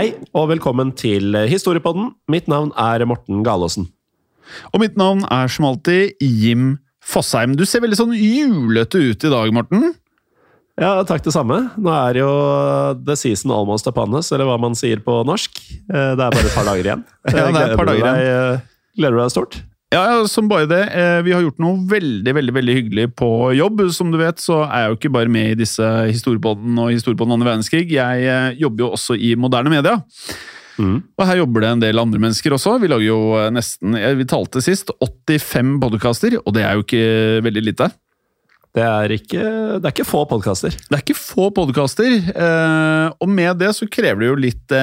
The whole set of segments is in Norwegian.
Hei, og velkommen til Historiepodden. Mitt navn er Morten Galaasen. Og mitt navn er som alltid Jim Fosheim. Du ser veldig sånn julete ut i dag, Morten. Ja, takk det samme. Nå er jo the season almost upon us, eller hva man sier på norsk. Eh, Det er bare et par dager igjen. Ja, det er et par dager deg, eh, Gleder du deg stort? Ja, som bare det. Eh, Vi har gjort noe veldig veldig, veldig hyggelig på jobb. Som du vet, så er jeg jo ikke bare med i disse historiepodden og historiepodden andre verdenskrig. Jeg eh, jobber jo også i moderne media. Mm. Og her jobber det en del andre mennesker også. Vi lager jo eh, nesten, vi talte sist, 85 podcaster, og det er jo ikke veldig lite. Det er ikke, det er ikke få podkaster. Det er ikke få podkaster, og med det så krever det jo litt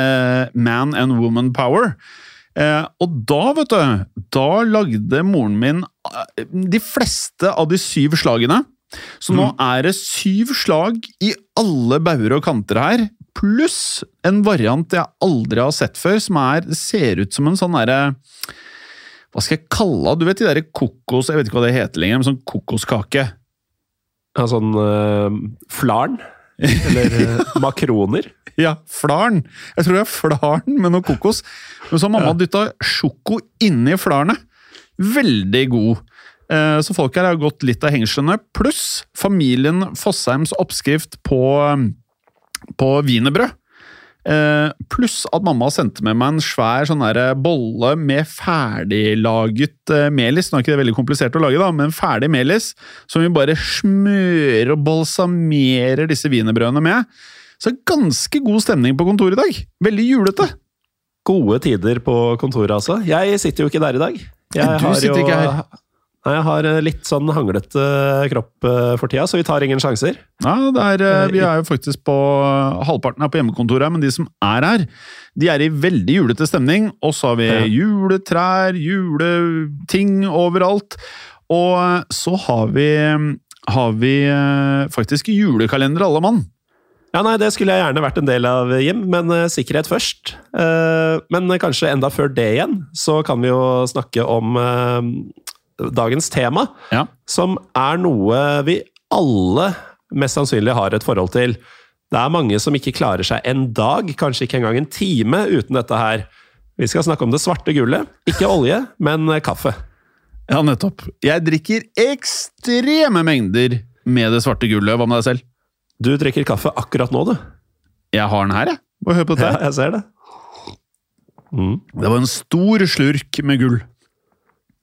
man and woman power. Eh, og da, vet du, da lagde moren min eh, de fleste av de syv slagene. Så nå er det syv slag i alle bauger og kanter her, pluss en variant jeg aldri har sett før, som er, ser ut som en sånn derre Hva skal jeg kalle det? Du vet de der kokos... Jeg vet ikke hva det heter lenger, men sånn kokoskake. Ja, sånn øh, flarn. Eller eh, makroner. Ja, flarn. Jeg tror det er flarn med noe kokos. Men så har mamma dytta sjoko inni flarene. Veldig god. Eh, Så folk her har gått litt av hengslene. Pluss familien Fosheims oppskrift på, på wienerbrød. Eh, Pluss at mamma sendte med meg en svær sånn der bolle med ferdiglaget eh, melis. Nå er ikke det veldig komplisert å lage, da, men ferdig melis som vi bare smører og balsamerer disse wienerbrødene med. Så ganske god stemning på kontoret i dag. Veldig julete. Gode tider på kontoret, altså. Jeg sitter jo ikke der i dag. Jeg Du sitter ikke her. Jeg har eh, litt sånn hanglete kropp eh, for tida, så vi tar ingen sjanser. Ja, er, eh, Vi er jo faktisk på halvparten her på hjemmekontoret, men de som er her, de er i veldig julete stemning. Og så har vi juletrær, juleting overalt. Og så har vi, har vi eh, faktisk julekalender, alle mann. Ja, nei, Det skulle jeg gjerne vært en del av, Jim, men uh, sikkerhet først. Uh, men kanskje enda før det igjen, så kan vi jo snakke om eh, dagens tema, Ja. som er noe vi alle mest sannsynlig har et forhold til. Det er mange som ikke klarer seg en dag, kanskje ikke engang en time, uten dette her. Vi skal snakke om det svarte gullet. Ikke olje, men kaffe. Ja, nettopp. Jeg drikker ekstreme mengder med det svarte gullet. Hva med deg selv? Du drikker kaffe akkurat nå, du. Jeg har den her, jeg. Bare hør på Ja, jeg ser det. Mm, Det var en stor slurk med gull.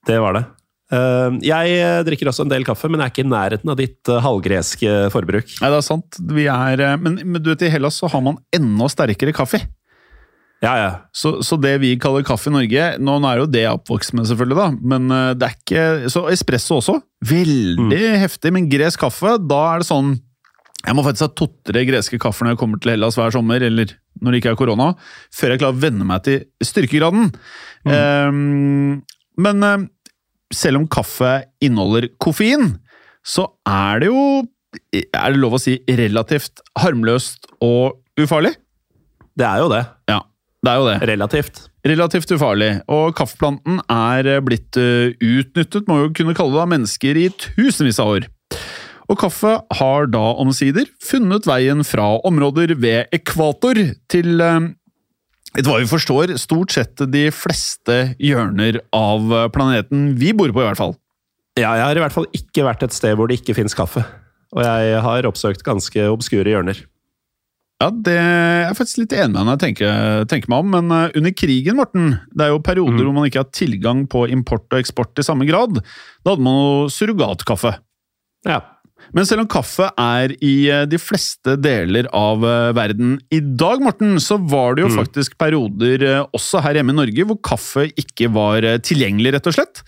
det var det. Eh, Jeg eh, drikker også en del kaffe, men jeg er ikke i nærheten av ditt eh, halvgreske forbruk. Nei, det er sant. Vi er, eh, men, men du vet, i Hellas så har man enda sterkere kaffe. Ja, ja. Så, så det vi kaller kaffe i Norge Nå er jo det jeg oppvokst med, selvfølgelig, da, men det er ikke Så espresso også. Veldig heftig, men gresk kaffe, da er det sånn Jeg må faktisk ha to-tre greske kaffer når jeg kommer til Hellas hver sommer, eller når det ikke er korona, før jeg klarer å venne meg til styrkegraden. Ehm, men eh, selv om kaffe inneholder koffein, så er det jo Er det lov å si relativt harmløst og ufarlig? Det er jo det. Ja. Det er jo det. Relativt. Relativt ufarlig, og kaffeplanten er blitt uh, utnyttet, må jo kunne kalle det, av mennesker i tusenvis av år. Og kaffe har da omsider funnet veien fra områder ved ekvator til uh, etter hva vi forstår, stort sett de fleste hjørner av planeten vi bor på, i hvert fall. Ja, jeg har i hvert fall ikke vært et sted hvor det ikke fins kaffe. Og jeg har oppsøkt ganske obskure hjørner. Ja, det er jeg faktisk litt enig med når jeg tenker, tenker, meg om, men eh, under krigen, Morten, det er jo perioder mm. hvor man ikke har tilgang på import og eksport i samme grad. Da hadde man jo surrogatkaffe. Ja. Men selv om kaffe er i eh, de fleste deler av eh, verden i dag, Morten, så var det jo mm. faktisk perioder også her hjemme i Norge hvor kaffe ikke var tilgjengelig, rett og slett.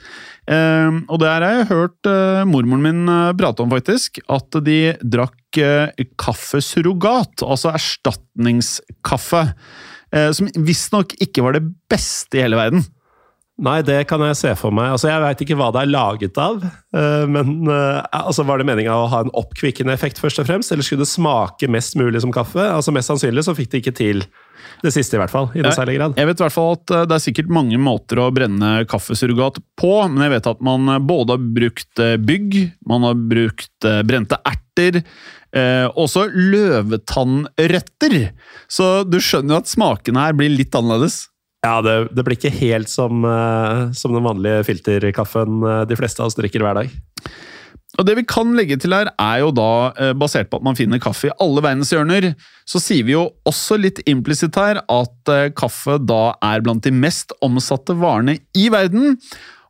Uh, og det har jeg hørt mormoren min prate om, faktisk. At de drakk kaffesurrogat, altså erstatningskaffe. som visstnok ikke var det beste i hele verden. Nei, det kan jeg se for meg. Altså, Jeg veit ikke hva det er laget av. Men altså, Var det meninga å ha en oppkvikkende effekt, først og fremst? Eller skulle det smake mest mulig som kaffe? Altså Mest sannsynlig så fikk det ikke til det siste, i hvert fall. i noe særlig grad. Jeg vet i hvert fall at eh, Det er sikkert mange måter å brenne kaffesurrogat på, men jeg vet at man eh, både har brukt eh, bygg, man har brukt brente erter, eh, også løvetannrøtter. Så du skjønner jo at smakene her blir litt annerledes. Ja, det, det blir ikke helt som, som den vanlige filterkaffen de fleste av oss drikker hver dag. Og Det vi kan legge til her, er jo da, eh, basert på at man finner kaffe i alle verdens hjørner, så sier vi jo også litt implisitt her at eh, kaffe da er blant de mest omsatte varene i verden.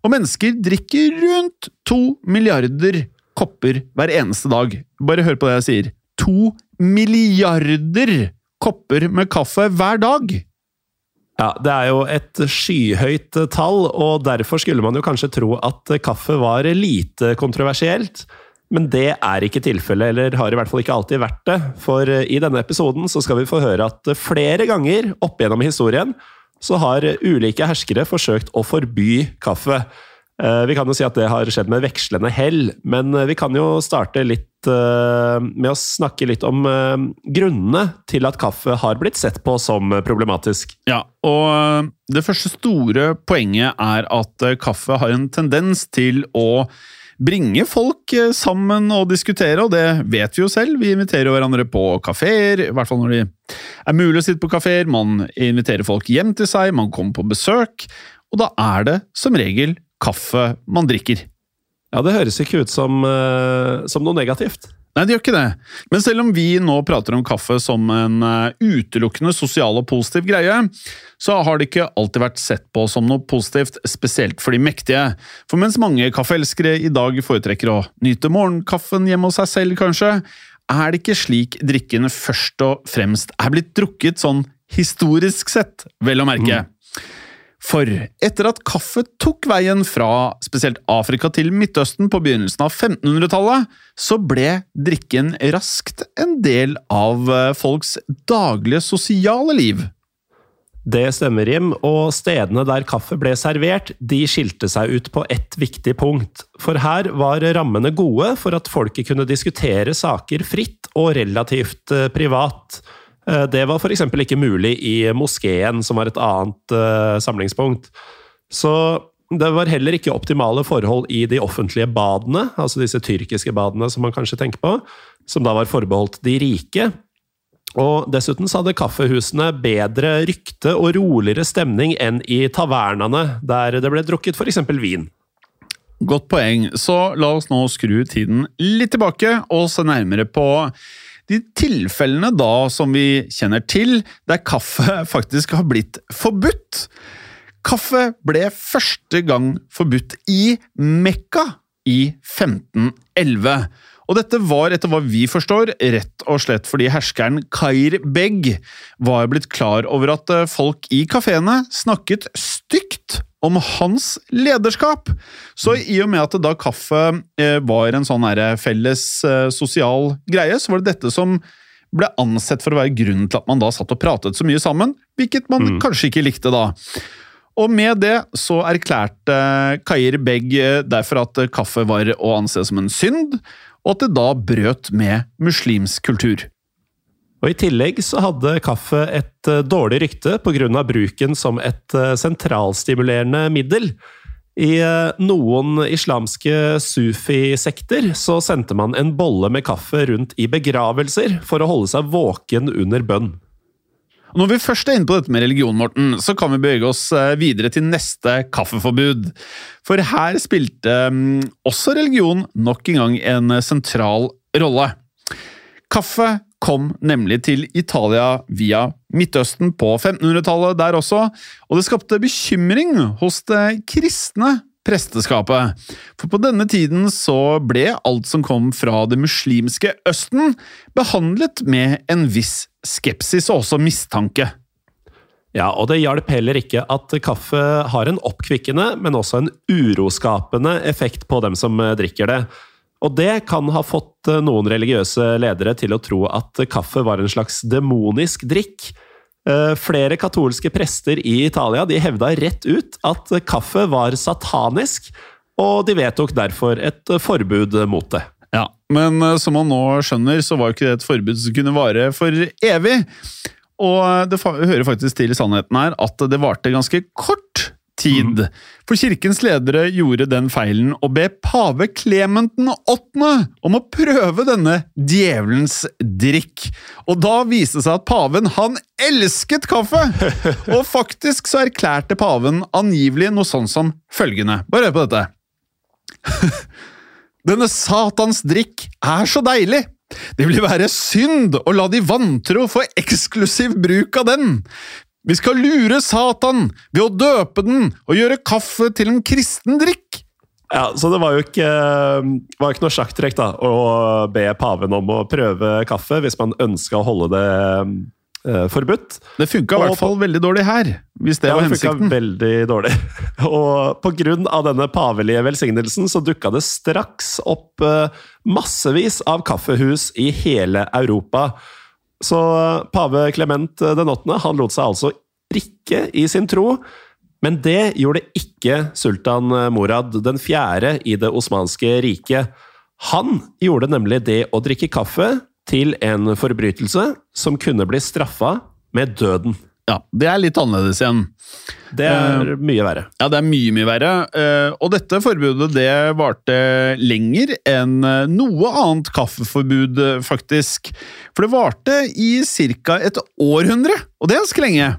Og mennesker drikker rundt to milliarder kopper hver eneste dag. Bare hør på det jeg sier. To milliarder kopper med kaffe hver dag! Ja, Det er jo et skyhøyt tall, og derfor skulle man jo kanskje tro at kaffe var lite kontroversielt. Men det er ikke tilfellet, eller har i hvert fall ikke alltid vært det. For i denne episoden så skal vi få høre at flere ganger opp gjennom historien så har ulike herskere forsøkt å forby kaffe. Eh, vi kan jo si at det har skjedd med vekslende hell, men eh, vi kan jo starte litt eh, med å snakke litt om grunnene til at kaffe har blitt sett på som problematisk. Ja, og det første store poenget er at kaffe har en tendens til å bringe folk sammen og diskutere, og det vet vi jo selv. Vi inviterer hverandre på kafeer, i hvert fall når det er mulig å sitte på kafeer. Man inviterer folk hjem til seg, man kommer på besøk, og da er det som regel kaffe man drikker. Ja, det høres ikke ut som, uh, som noe negativt. Nei, det gjør ikke det. Men selv om vi nå prater om kaffe som en uh, utelukkende sosial og positiv greie, så har det ikke alltid vært sett på som noe positivt, spesielt for de mektige. For mens mange kaffeelskere i dag foretrekker å nyte morgenkaffen hjemme hos seg selv, kanskje, er det ikke slik drikkene først og fremst er blitt drukket sånn historisk sett, vel å merke. Mm. For etter at kaffe tok veien fra spesielt Afrika til Midtøsten på begynnelsen av 1500-tallet, så ble drikken raskt en del av eh, folks daglige sosiale liv. Det stemmer, Jim, og stedene der kaffe ble servert, de skilte seg ut på ett viktig punkt. For her var rammene gode for at folket kunne diskutere saker fritt og relativt eh, privat. Eh, det var f.eks. ikke mulig i moskeen, som var et annet uh, samlingspunkt. Så det var heller ikke optimale forhold i de offentlige badene, altså disse tyrkiske badene som man kanskje tenker på, som da var forbeholdt de rike. Og dessuten så hadde kaffehusene bedre rykte og roligere stemning enn i tavernene, der det ble drukket f.eks. vin. Godt poeng. Så la oss nå skru tiden litt tilbake og se nærmere på de tilfellene da som vi kjenner til, der kaffe faktisk har blitt forbudt. Kaffe ble første gang forbudt i Mekka i 1511. Og dette var, etter hva vi forstår, rett og slett fordi herskeren Kair Beg var blitt klar over at eh, folk i kafeene snakket stygt om hans lederskap. Så i og med at da kaffe eh, var en sånn felles eh, sosial greie, så var det dette som ble ansett for å være grunnen til at man da satt og pratet så mye sammen, hvilket man mm. kanskje ikke likte da. Og med det så erklærte Kair Begg derfor at kaffe var å anse som en synd, og at det da brøt med muslimsk kultur. Og I tillegg så hadde kaffe et eh, dårlig rykte pga. bruken som et eh, sentralstimulerende middel. I eh, noen islamske sufi-sekter så sendte man en bolle med kaffe rundt i begravelser for å holde seg våken under bønn. Når vi først er inne på dette med religion, Morten, så kan vi bevege oss videre til neste kaffeforbud. For her spilte um, også religion nok en gang en sentral rolle. Kaffe kom nemlig til Italia via Midtøsten på 1500-tallet der også, og det skapte bekymring hos det kristne presteskapet. For på denne tiden så ble alt som kom fra det muslimske Østen, behandlet med en viss skepsis og også mistanke. Ja, og det hjalp heller ikke at kaffe har en oppkvikkende, men også en uroskapende effekt på dem som drikker det. Og det kan ha fått eh, noen religiøse ledere til å tro at kaffe var en slags demonisk drikk. Eh, flere katolske prester i Italia de hevda rett ut at kaffe var satanisk, og de vedtok derfor et forbud mot det. Ja, Men eh, som man nå skjønner, så var ikke det et forbud som kunne vare for evig. Og det hører faktisk til sannheten her at det varte ganske kort tid. Mm. For kirkens ledere gjorde den feilen å be pave Klement 8. om å prøve denne djevelens drikk. Og da viste det seg at paven, han elsket kaffe! Og faktisk så erklærte paven angivelig noe sånn som følgende. Bare hør på dette. Denne satans drikk er så deilig! Det vil være synd å la de vantro få eksklusiv bruk av den. Vi skal lure Satan ved å døpe den og gjøre kaffe til en kristen drikk! Ja, Så det var jo ikke, var ikke noe sjakktrekk da, å be paven om å prøve kaffe hvis man ønska å holde det eh, forbudt. Det funka i hvert fall veldig dårlig her, hvis det ja, var hensikten. Det veldig dårlig. Og av denne pavelige velsignelsen så dukka det straks opp eh, massevis av kaffehus i hele Europa. Så pave Clement den 8. han lot seg altså prikke i sin tro. Men det gjorde ikke sultan Morad den fjerde i det osmanske riket. Han gjorde nemlig det å drikke kaffe til en forbrytelse som kunne bli straffa med døden. Ja, det er litt annerledes igjen. Det er uh, mye verre. Ja, det er mye, mye verre. Uh, og dette forbudet det varte lenger enn uh, noe annet kaffeforbud, faktisk. For det varte i ca. et århundre, og det er ganske lenge.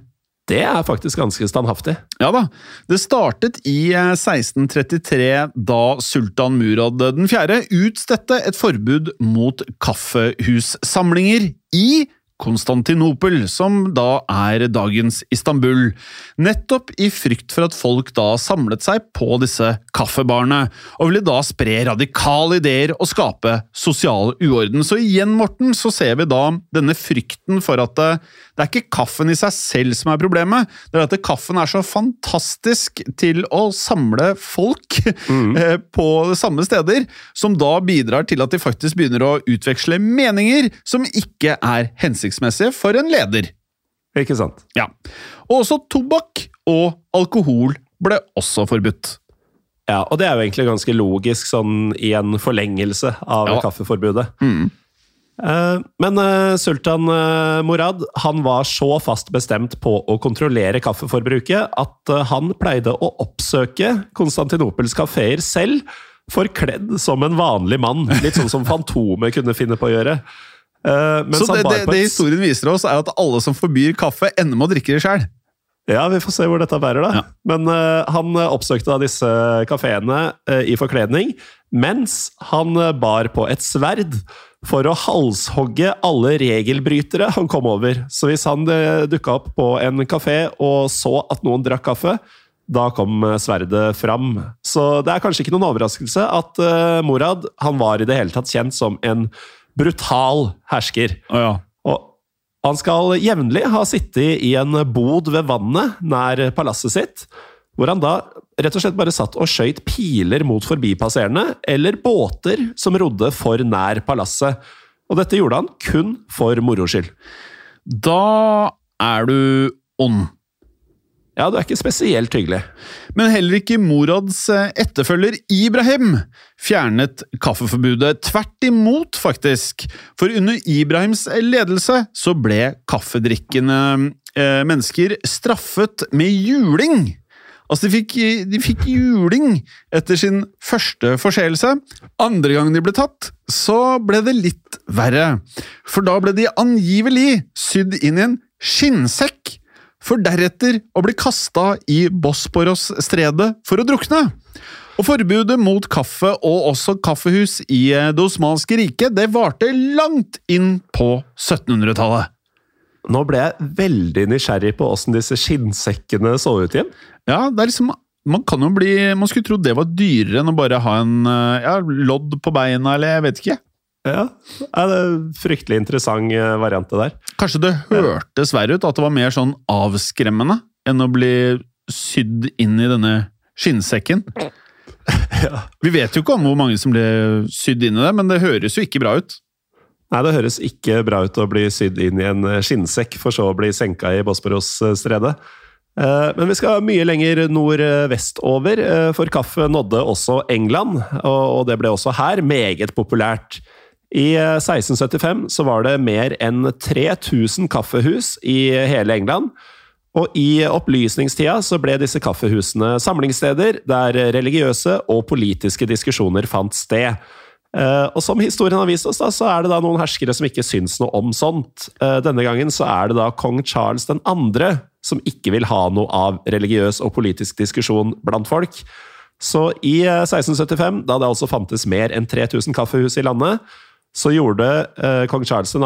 Det er faktisk ganske standhaftig. Ja da. Det startet i 1633, da sultan Murad 4. utstedte et forbud mot kaffehussamlinger i Konstantinopel, som da er dagens Istanbul, nettopp i frykt for at folk da samlet seg på disse kaffebarene, og ville da spre radikale ideer og skape sosial uorden. Så igjen, Morten, så ser vi da denne frykten for at det, det er ikke kaffen i seg selv som er problemet, det er at kaffen er så fantastisk til å samle folk mm. Eh, på samme steder, som da bidrar til at de faktisk begynner å utveksle meninger som ikke er hensiktsmessige hensiktsmessig for en leder. Ikke sant? Ja. Og også tobakk og alkohol ble også forbudt. Ja, og det er jo egentlig ganske logisk sånn i en forlengelse av ja. kaffeforbudet. Mm. Eh, men eh, sultan eh, Morad han var så fast bestemt på å kontrollere kaffeforbruket at han pleide å oppsøke Konstantinopels kafeer selv, forkledd som en vanlig mann. Litt sånn som Fantomet kunne finne på å gjøre. Uh, så det, det, det, historien viser oss, er at alle som forbyr kaffe, ender med å drikke det sjøl. Ja, vi får se hvor dette bærer, da. Ja. Men uh, han oppsøkte da disse kafeene uh, i forkledning, mens han bar på et sverd for å halshogge alle regelbrytere han kom over. Så hvis han uh, dukka opp på en kafé og så at noen drakk kaffe, da kom sverdet fram. Så det er kanskje ikke noen overraskelse at Morad han var i det hele tatt kjent som en brutal hersker. Oh, ja. Og han skal jevnlig ha sittet i en bod ved vannet nær palasset sitt, hvor han da rett og slett bare satt og skøyt piler mot forbipasserende, eller båter som rodde for nær palasset. Og dette gjorde han kun for moro skyld. Da er du ond. Ja, du er ikke spesielt hyggelig. Men heller ikke Morads eh, etterfølger Ibrahim fjernet kaffeforbudet. Tvert imot, faktisk. For under Ibrahims ledelse så ble kaffedrikkende eh, mennesker straffet med juling. Altså, de fikk, de fikk juling etter sin første forseelse. Andre gang de ble tatt, så ble det litt verre. For da ble de angivelig sydd inn i en skinnsekk for deretter å bli kasta i Bosporos-stredet for å drukne. Og Forbudet mot kaffe og også kaffehus i Det osmanske riket det varte langt inn på 1700-tallet. Nå ble jeg veldig nysgjerrig på åssen disse skinnsekkene så ut igjen. Ja, det er liksom man kan jo bli, man skulle tro det var dyrere enn å bare ha en ja, lodd på beina, eller jeg vet ikke. Ja, det er fryktelig interessant eh, variant det der. Kanskje det hørtes verre ut, at det var mer sånn avskremmende enn å bli sydd inn i denne skinnsekken. Ja. Vi vet jo ikke om hvor mange som ble sydd inn i det, men det høres jo ikke bra ut. Nei, det høres ikke bra ut å bli sydd inn i en skinnsekk, for så å bli senka i Bosporos-stredet. Eh, men vi skal mye lenger nordvestover, eh, for kaffe nådde også England, og det ble også her meget populært. I 1675 så var det mer enn 3000 kaffehus i hele England. Og i opplysningstida så ble disse kaffehusene samlingssteder der religiøse og politiske diskusjoner fant sted. Eh, og som historien har vist oss, da, så er det da noen herskere som ikke syns noe om sånt. Eh, denne gangen så er det da kong Charles 2. som ikke vil ha noe av religiøs og politisk diskusjon blant folk. Så i 1675, da det altså fantes mer enn 3000 kaffehus i landet, så gjorde eh, kong Charles 2.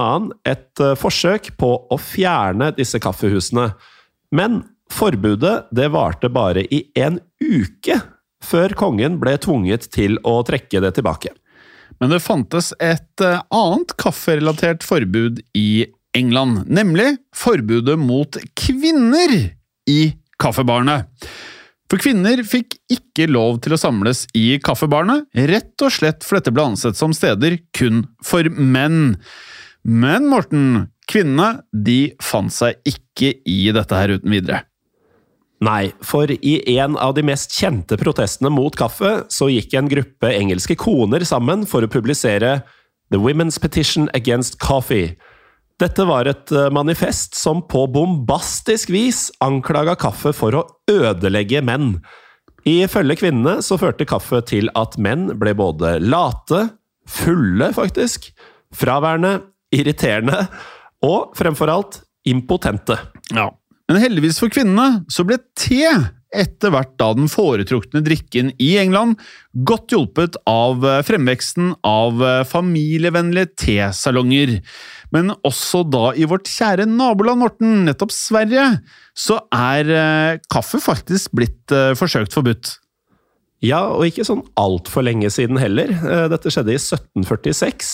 et eh, forsøk på å fjerne disse kaffehusene. Men forbudet det varte bare i en uke før kongen ble tvunget til å trekke det tilbake. Men det fantes et eh, annet kafferelatert forbud i England, nemlig forbudet mot kvinner i kaffebarene. For kvinner fikk ikke lov til å samles i kaffebarene, rett og slett for dette ble ansett som steder kun for menn. Men Morten, kvinnene de fant seg ikke i dette her uten videre. Nei, for i en av de mest kjente protestene mot kaffe, så gikk en gruppe engelske koner sammen for å publisere The Women's Petition Against Coffee dette var et eh, manifest som på bombastisk vis anklaga kaffe for å ødelegge menn. Ifølge kvinnene så førte kaffe til at menn ble både late, fulle faktisk, fraværende, irriterende og fremfor alt impotente. Ja. Men heldigvis for kvinnene så ble te etter hvert da den foretrukne drikken i England, godt hjulpet av eh, fremveksten av eh, familievennlige tesalonger. Men også da i vårt kjære naboland, Morten, nettopp Sverige, så er eh, kaffe faktisk blitt forsøkt forbudt. Ja, og ikke sånn altfor lenge siden heller. Dette skjedde i 1746.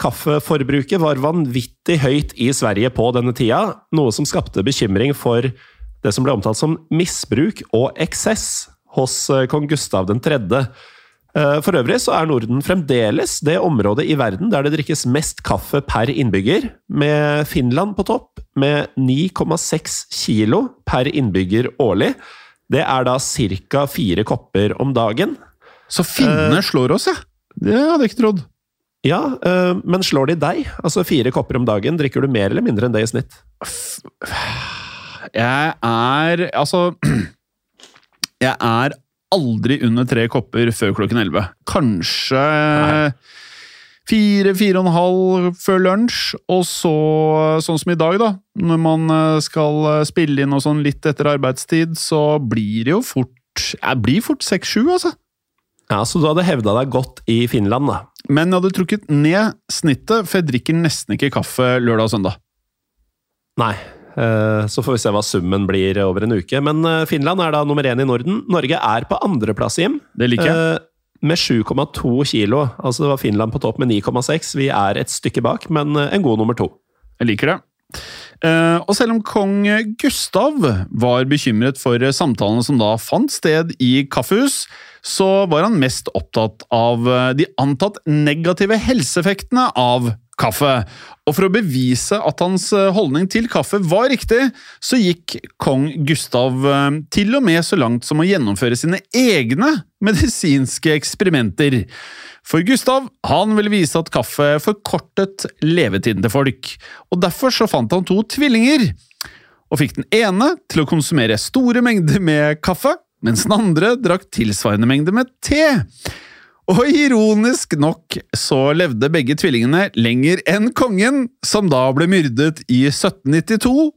Kaffeforbruket var vanvittig høyt i Sverige på denne tida, noe som skapte bekymring for det som ble omtalt som misbruk og eksess hos eh, kong Gustav 3. Eh, for øvrig så er Norden fremdeles det området i verden der det drikkes mest kaffe per innbygger, med Finland på topp med 9,6 kilo per innbygger årlig. Det er da ca. fire kopper om dagen. Så finnene uh, slår oss, ja? Det hadde jeg ikke trodd. Ja, uh, men slår de deg? Altså fire kopper om dagen, drikker du mer eller mindre enn det i snitt? Jeg er Altså Jeg er aldri under tre kopper før klokken elleve. Kanskje fire, fire og en halv før lunsj, og så sånn som i dag, da. Når man eh, skal eh, spille inn og sånn litt etter arbeidstid, så blir det jo fort Jeg blir fort seks-sju, altså. Ja, Så du hadde hevda deg godt i Finland, da? Men jeg hadde trukket ned snittet, for jeg drikker nesten ikke kaffe lørdag og søndag. Nei, så får vi se hva summen blir over en uke. Men eh, Finland er da nummer én i Norden. Norge er på andreplass, Jim. Det liker jeg. Eh, med 7,2 kilo. Altså det var Finland på topp med 9,6. Vi er et stykke bak, men en god nummer to. Jeg liker det. Og selv om kong Gustav var bekymret for samtalene som da fant sted i kaffehus, så var han mest opptatt av de antatt negative helseeffektene av kaffe. Og for å bevise at hans eh, holdning til kaffe var riktig, så gikk kong Gustav eh, til og med så langt som å gjennomføre sine egne medisinske eksperimenter. For Gustav han ville vise at kaffe forkortet levetiden til folk, og derfor så fant han to tvillinger. Og fikk den ene til å konsumere store mengder med kaffe, mens den andre drakk tilsvarende mengde med te. Og ironisk nok så levde begge tvillingene lenger enn kongen, som da ble myrdet i 1792.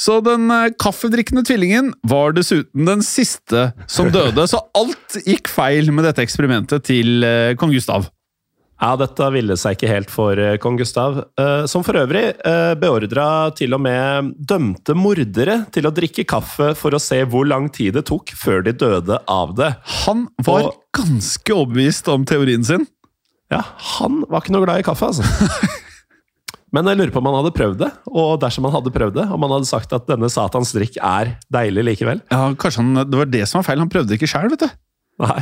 Så den eh, kaffedrikkende tvillingen var dessuten den siste som døde, så alt gikk feil med dette eksperimentet til eh, kong Gustav. Ja, dette ville seg ikke helt for eh, kong Gustav, eh, som for øvrig eh, beordra til og med dømte mordere til å drikke kaffe for å se hvor lang tid det tok før de døde av det. Han var Og- ganske overbevist om teorien sin. Ja, han var ikke noe glad i kaffe, altså. Men jeg lurer på om han hadde prøvd det, og dersom han hadde prøvd det, om han hadde sagt at denne satans drikk er deilig likevel. Ja, kanskje han, Det var det som var feil, han prøvde ikke sjøl, vet du. Nei.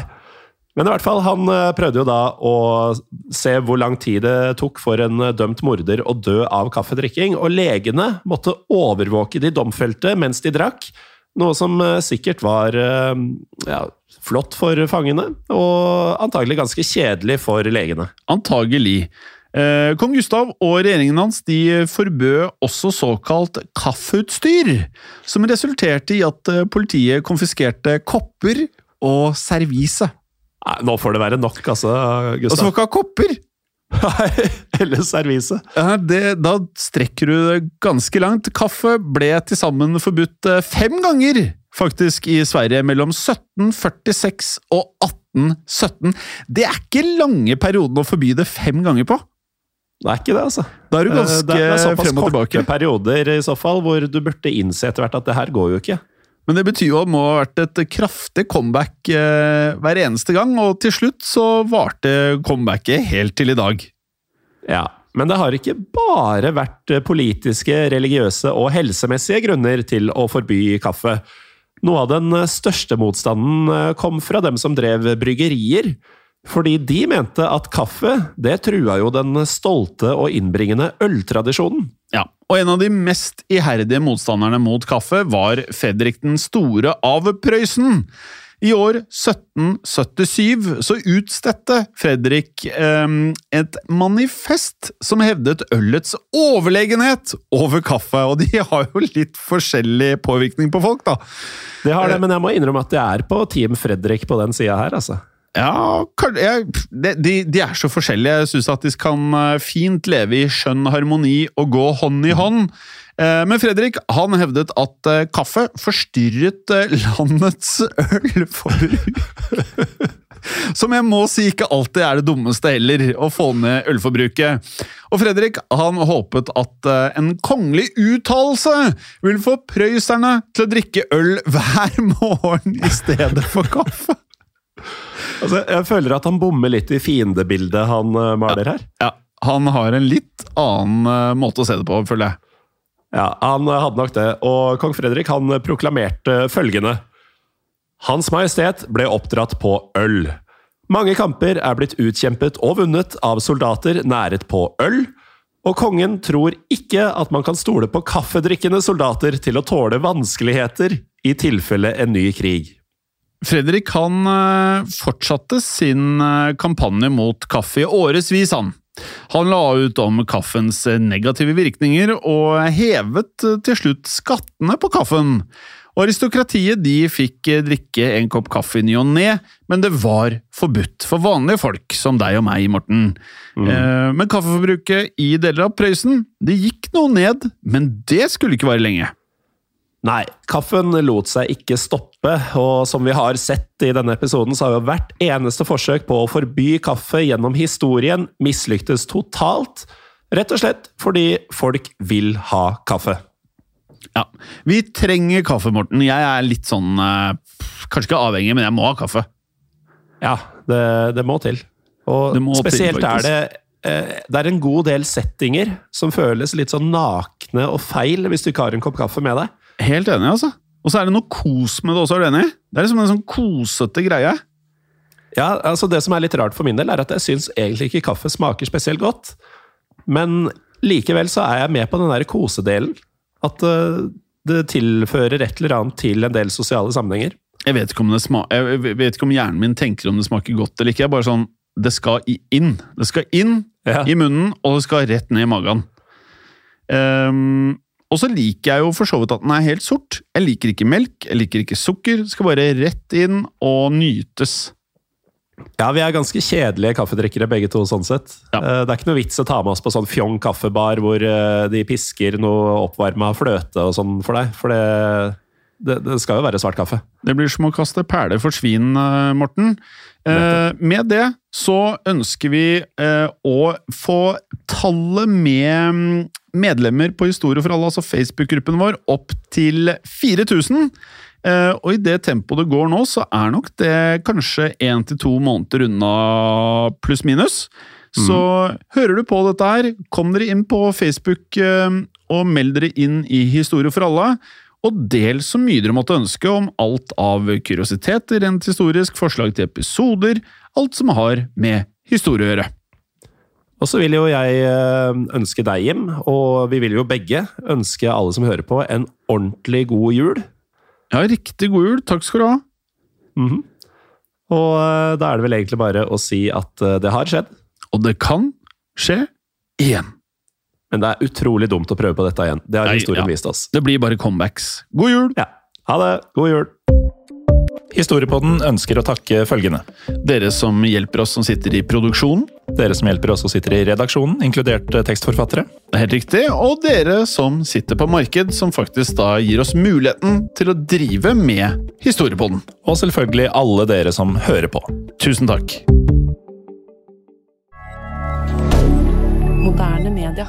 Men i hvert fall, han eh, prøvde jo da å se hvor lang tid det tok for en eh, dømt morder å dø av kaffedrikking, og legene måtte overvåke de domfelte mens de drakk, noe som eh, sikkert var ja, flott for fangene, og antagelig ganske kjedelig for legene. Antagelig. Kong Gustav og regjeringen hans de forbød også såkalt kaffeutstyr, som resulterte i at politiet konfiskerte kopper og servise. Nei, nå får det være nok, altså, Gustav. Og så får ikke ha kopper! Eller servise. Ja, det, da strekker du det ganske langt. Kaffe ble til sammen forbudt eh, fem ganger, faktisk, i Sverige mellom 1746 og 1817. Det er ikke lange perioden å forby det fem ganger på. Det er ikke det, altså. Da er du Eh, ganske det er såpass frem og korte perioder i så fall, hvor du burde innse etter hvert at det her går jo ikke. Men det betyr jo at det må ha vært et kraftig comeback eh, hver eneste gang, og til slutt så varte comebacket helt til i dag. Ja, men det har ikke bare vært politiske, religiøse og helsemessige grunner til å forby kaffe. Noe av den største motstanden eh, kom fra dem som drev bryggerier. Fordi de mente at kaffe det trua jo den stolte og innbringende øltradisjonen. Ja, og en av de mest iherdige motstanderne mot kaffe var Fredrik den store av Prøysen. I år 1777 så utstedte Fredrik eh, et manifest som hevdet ølets overlegenhet over kaffe, og de har jo litt forskjellig påvirkning på folk, da. Det har det, men jeg må innrømme at jeg er på Team Fredrik på den sida her, altså. Ja, de, de, er så forskjellige. Jeg syns at de kan eh, fint leve i skjønn harmoni og gå hånd i hånd. Eh, Men Fredrik han hevdet at eh, kaffe forstyrret landets ølforbruk. Som jeg må si ikke alltid er det dummeste heller, å få ned ølforbruket. Og Fredrik han håpet at en kongelig uttalelse vil få prøyserne til å drikke øl hver morgen i stedet for kaffe. Altså. Jeg føler at han bommer litt i fiendebildet han eh, maler her. Ja, han har en litt annen eh, måte å se det på, føler jeg. Ja, han hadde nok det, og kong Fredrik han proklamerte følgende. Hans Majestet ble oppdratt på øl. Mange kamper er blitt utkjempet og vunnet av soldater næret på øl, og kongen tror ikke at man kan stole på kaffedrikkende soldater til å tåle vanskeligheter i tilfelle en ny krig. Fredrik han eh, fortsatte sin eh, kampanje mot kaffe i årevis, han. Han la ut om kaffens eh, negative virkninger, og hevet til slutt skattene på kaffen. Og Aristokratiet de fikk drikke en kopp kaffe i ny og ne, men det var forbudt for vanlige folk som deg og meg, Morten. Mm. Men kaffeforbruket i deler av Prøysen det gikk noe ned, men det skulle ikke vare lenge. Nei, kaffen lot seg ikke stoppe, og som vi har sett i denne episoden, så har jo hvert eneste forsøk på å forby kaffe gjennom historien mislyktes totalt. Rett og slett fordi folk vil ha kaffe. Ja, Vi trenger kaffe, Morten. Jeg er litt sånn eh, Kanskje ikke avhengig, men jeg må ha kaffe. Ja, det, det må til. Og Det må til, spesielt er det eh, Det er en god del settinger som føles litt sånn nakne og feil hvis du ikke har en kopp kaffe med deg. Helt enig, altså. Og så er det noe kos med det også, er du enig? Det er liksom en sånn kosete greie. Ja, altså Det som er litt rart for min del, er at jeg syns egentlig ikke kaffe smaker spesielt godt. Men likevel så er jeg med på den der kosedelen. At eh, det tilfører et eller annet til en del sosiale sammenhenger. Jeg vet ikke om jeg vet ikke om hjernen min tenker om det smaker godt eller ikke. Jeg er bare sånn, Det skal inn. Det skal inn Ja. i munnen, og det skal rett ned i magen. Ehm, og så liker jeg jo for så vidt at den er helt sort. Jeg liker ikke melk, jeg liker ikke sukker. Det skal bare rett inn og nytes. Ja, vi er ganske kjedelige kaffedrikkere begge to, sånn sett. Ja. Eh, Det er ikke noe vits å ta med oss på sånn fjong kaffebar hvor eh, de pisker noe oppvarma fløte og sånn for deg. For det, det, det skal jo være svart kaffe. Det blir som å kaste perler for svin, eh, Morten. Eh, med det så ønsker vi eh, å få tallet med mm, medlemmer på Historie for alle, altså Facebook-gruppen vår, opp til 4000. Eh, og i det tempoet det går nå, så er nok det kanskje én til to måneder unna pluss-minus. Så hører du på dette her, kom dere inn på Facebook eh, og meld dere inn i Historie for alle. Og del så mye dere måtte ønske om alt av kuriositeter, rent historisk, forslag til episoder, alt som har med historie å gjøre. Og så vil jo jeg eh, ønske deg, Jim, og vi vil jo begge ønske alle som hører på, en ordentlig god jul. Ja, riktig god jul. Takk skal du ha. Og eh, da er det vel egentlig bare å si at eh, det har skjedd. Og det kan skje igjen. Men det er utrolig dumt å prøve på dette igjen. Det har Nei, historien ja. vist oss. Det blir bare comebacks. God jul! Ja. Ha det! God jul! Historiepodden ønsker å takke følgende. Dere som hjelper oss som sitter i produksjonen. Dere som hjelper oss som sitter i redaksjonen, inkludert eh, tekstforfattere. Det er helt riktig. Og dere som sitter på marked, som faktisk da gir oss muligheten til å drive med historiepodden. Og selvfølgelig alle dere som hører på. Tusen takk. Moderne media.